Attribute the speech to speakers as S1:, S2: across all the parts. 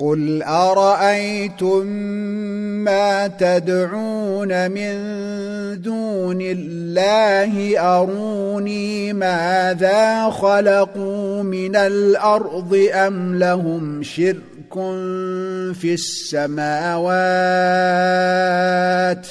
S1: قل ارايتم ما تدعون من دون الله اروني ماذا خلقوا من الارض ام لهم شرك في السماوات ۖ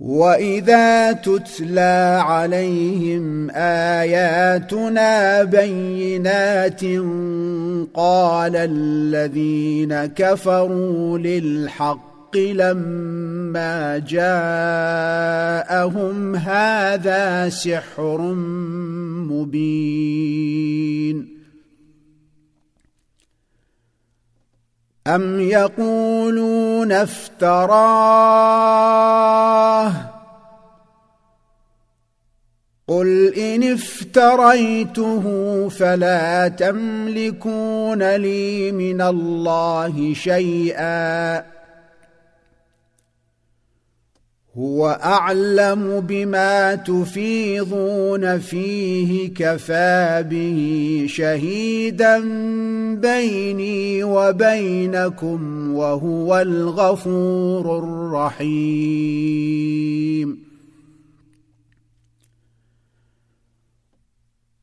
S1: واذا تتلى عليهم اياتنا بينات قال الذين كفروا للحق لما جاءهم هذا سحر مبين أم يقولون افتراه قل إن افتريته فلا تملكون لي من الله شيئا هو اعلم بما تفيضون فيه كفى به شهيدا بيني وبينكم وهو الغفور الرحيم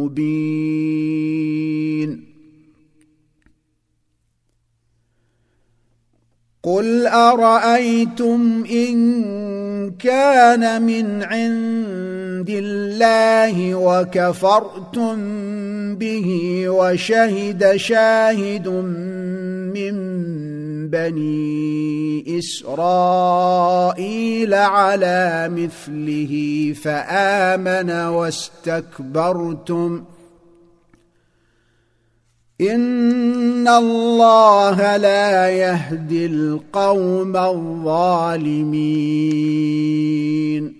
S1: مبين قل ارايتم ان كان من عند الله وكفرتم به وشهد شاهد من بني اسرائيل على مثله فامن واستكبرتم ان الله لا يهدي القوم الظالمين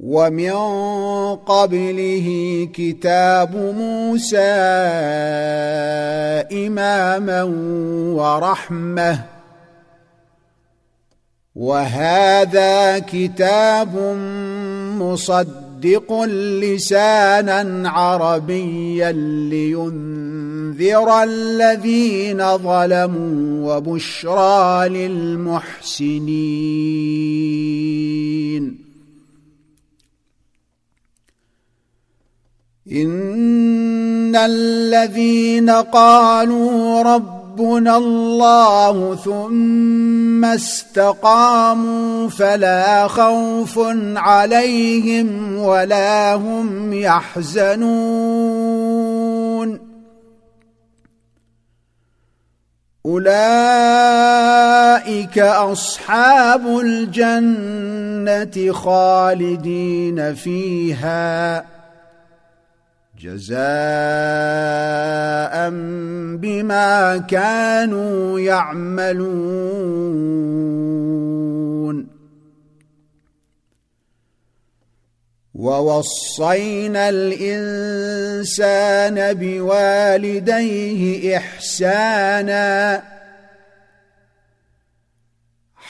S1: ومن قبله كتاب موسى اماما ورحمه وهذا كتاب مصدق لسانا عربيا لينذر الذين ظلموا وبشرى للمحسنين ان الذين قالوا ربنا الله ثم استقاموا فلا خوف عليهم ولا هم يحزنون اولئك اصحاب الجنه خالدين فيها جزاء بما كانوا يعملون ووصينا الانسان بوالديه احسانا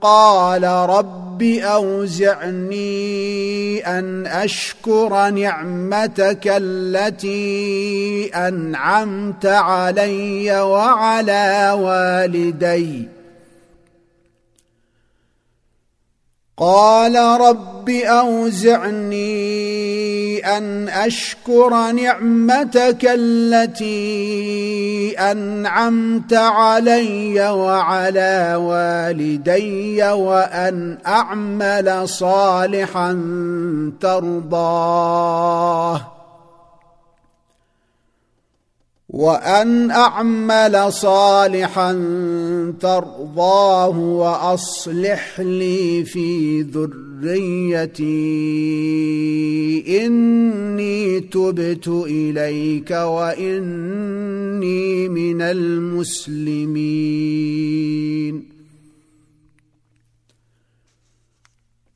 S1: قال رب اوزعني ان اشكر نعمتك التي انعمت علي وعلى والدي قال رب رب أوزعني أن أشكر نعمتك التي أنعمت علي وعلى والدي وأن أعمل صالحا ترضاه وان اعمل صالحا ترضاه واصلح لي في ذريتي اني تبت اليك واني من المسلمين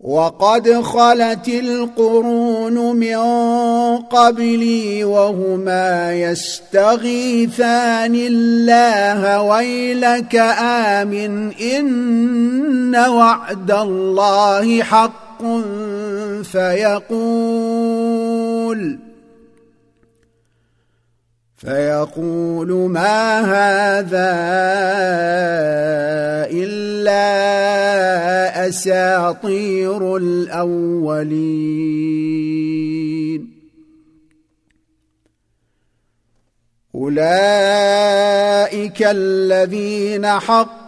S1: وقد خلت القرون من قبلي وهما يستغيثان الله ويلك امن ان وعد الله حق فيقول فيقول ما هذا الا اساطير الاولين اولئك الذين حق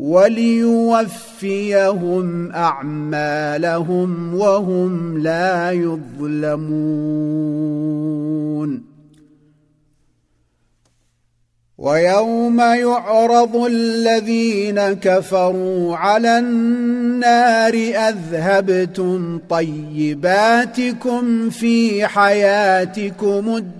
S1: وليوفيهم اعمالهم وهم لا يظلمون ويوم يعرض الذين كفروا على النار اذهبتم طيباتكم في حياتكم الدنيا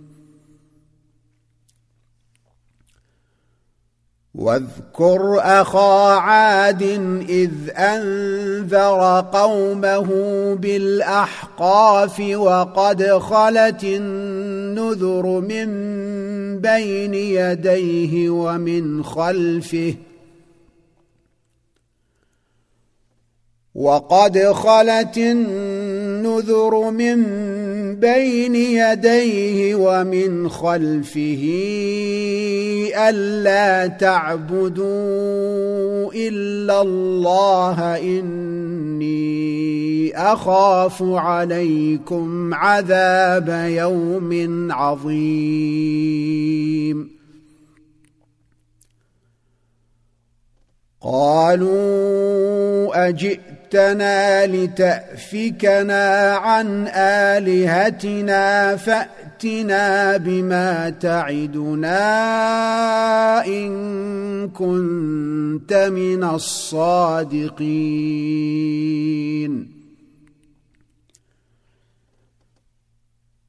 S1: واذكر اخا عاد اذ انذر قومه بالاحقاف وقد خلت النذر من بين يديه ومن خلفه وقد خلت النذر من بين يديه ومن خلفه الا تعبدوا الا الله اني اخاف عليكم عذاب يوم عظيم قالوا اجئت جئتنا لتافكنا عن الهتنا فاتنا بما تعدنا ان كنت من الصادقين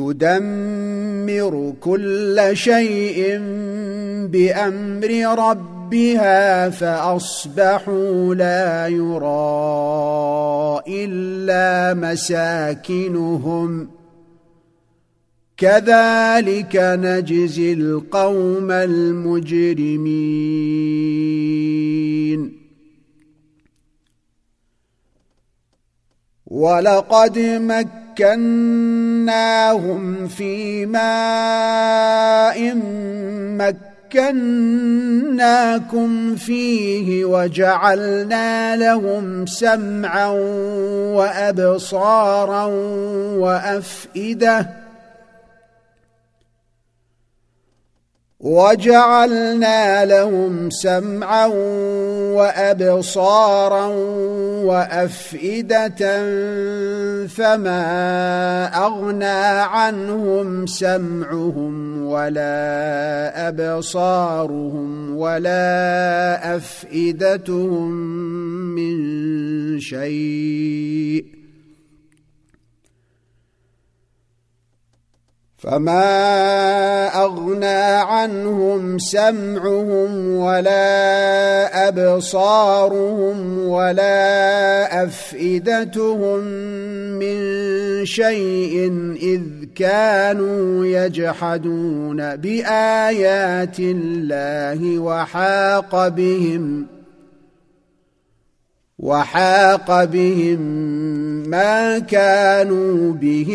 S1: تدمر كل شيء بامر ربها فاصبحوا لا يرى الا مساكنهم كذلك نجزي القوم المجرمين ولقد مك مكناهم في ماء مكناكم فيه وجعلنا لهم سمعا وابصارا وافئده وجعلنا لهم سمعا وابصارا وافئده فما اغنى عنهم سمعهم ولا ابصارهم ولا افئدتهم من شيء فما اغنى عنهم سمعهم ولا ابصارهم ولا افئدتهم من شيء اذ كانوا يجحدون بايات الله وحاق بهم وحاق بهم ما كانوا به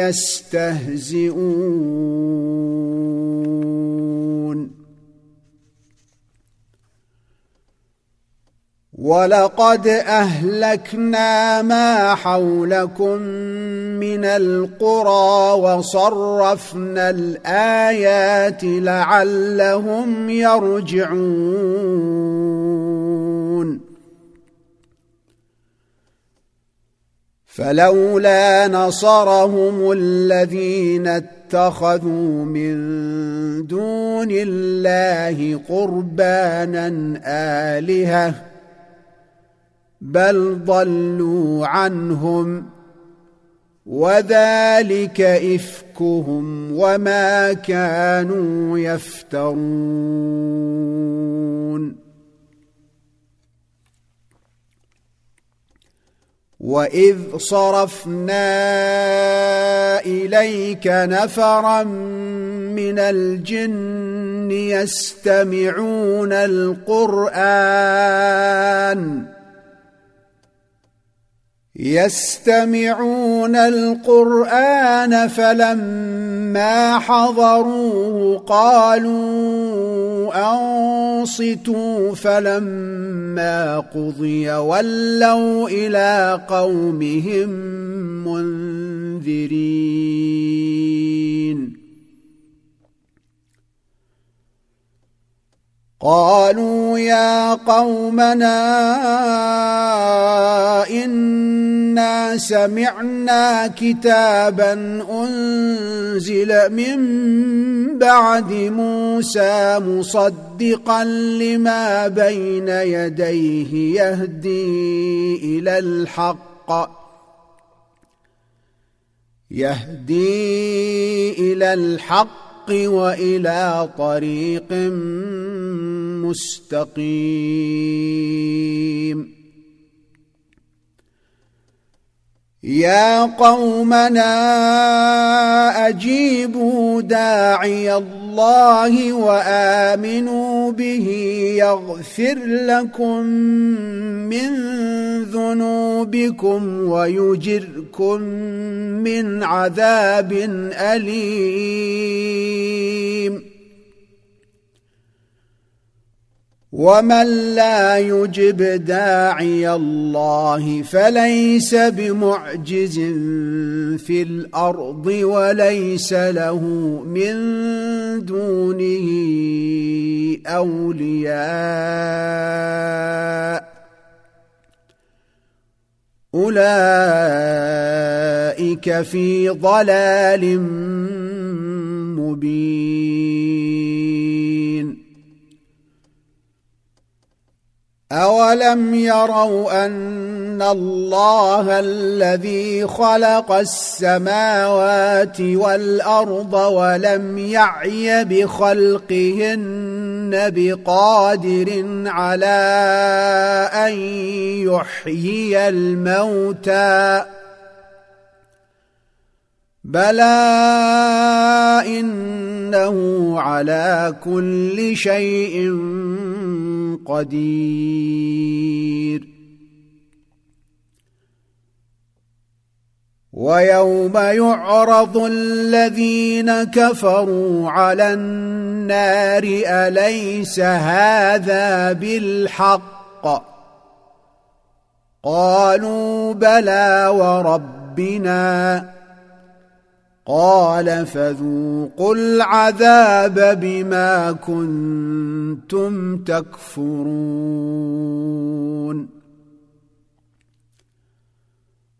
S1: يستهزئون ولقد اهلكنا ما حولكم من القرى وصرفنا الايات لعلهم يرجعون فلولا نصرهم الذين اتخذوا من دون الله قربانا الهه بل ضلوا عنهم وذلك افكهم وما كانوا يفترون واذ صرفنا اليك نفرا من الجن يستمعون القران يستمعون القران فلما حضروه قالوا انصتوا فلما قضي ولوا الى قومهم منذرين قالوا يا قومنا انا سمعنا كتابا انزل من بعد موسى مصدقا لما بين يديه يهدي الى الحق يهدي الى الحق الحق والى طريق مستقيم يا قومنا اجيبوا داعي الله وامنوا به يغفر لكم من بكم ويجركم من عذاب اليم ومن لا يجب داعي الله فليس بمعجز في الارض وليس له من دونه اولياء اولئك في ضلال مبين اولم يروا ان الله الذي خلق السماوات والارض ولم يعي بخلقهن بقادر على ان يحيي الموتى بلى انه على كل شيء قدير ويوم يعرض الذين كفروا على النار اليس هذا بالحق قالوا بلى وربنا قال فذوقوا العذاب بما كنتم تكفرون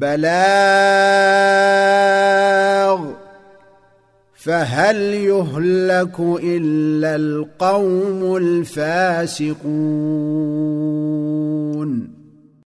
S1: بلاغ فهل يهلك الا القوم الفاسقون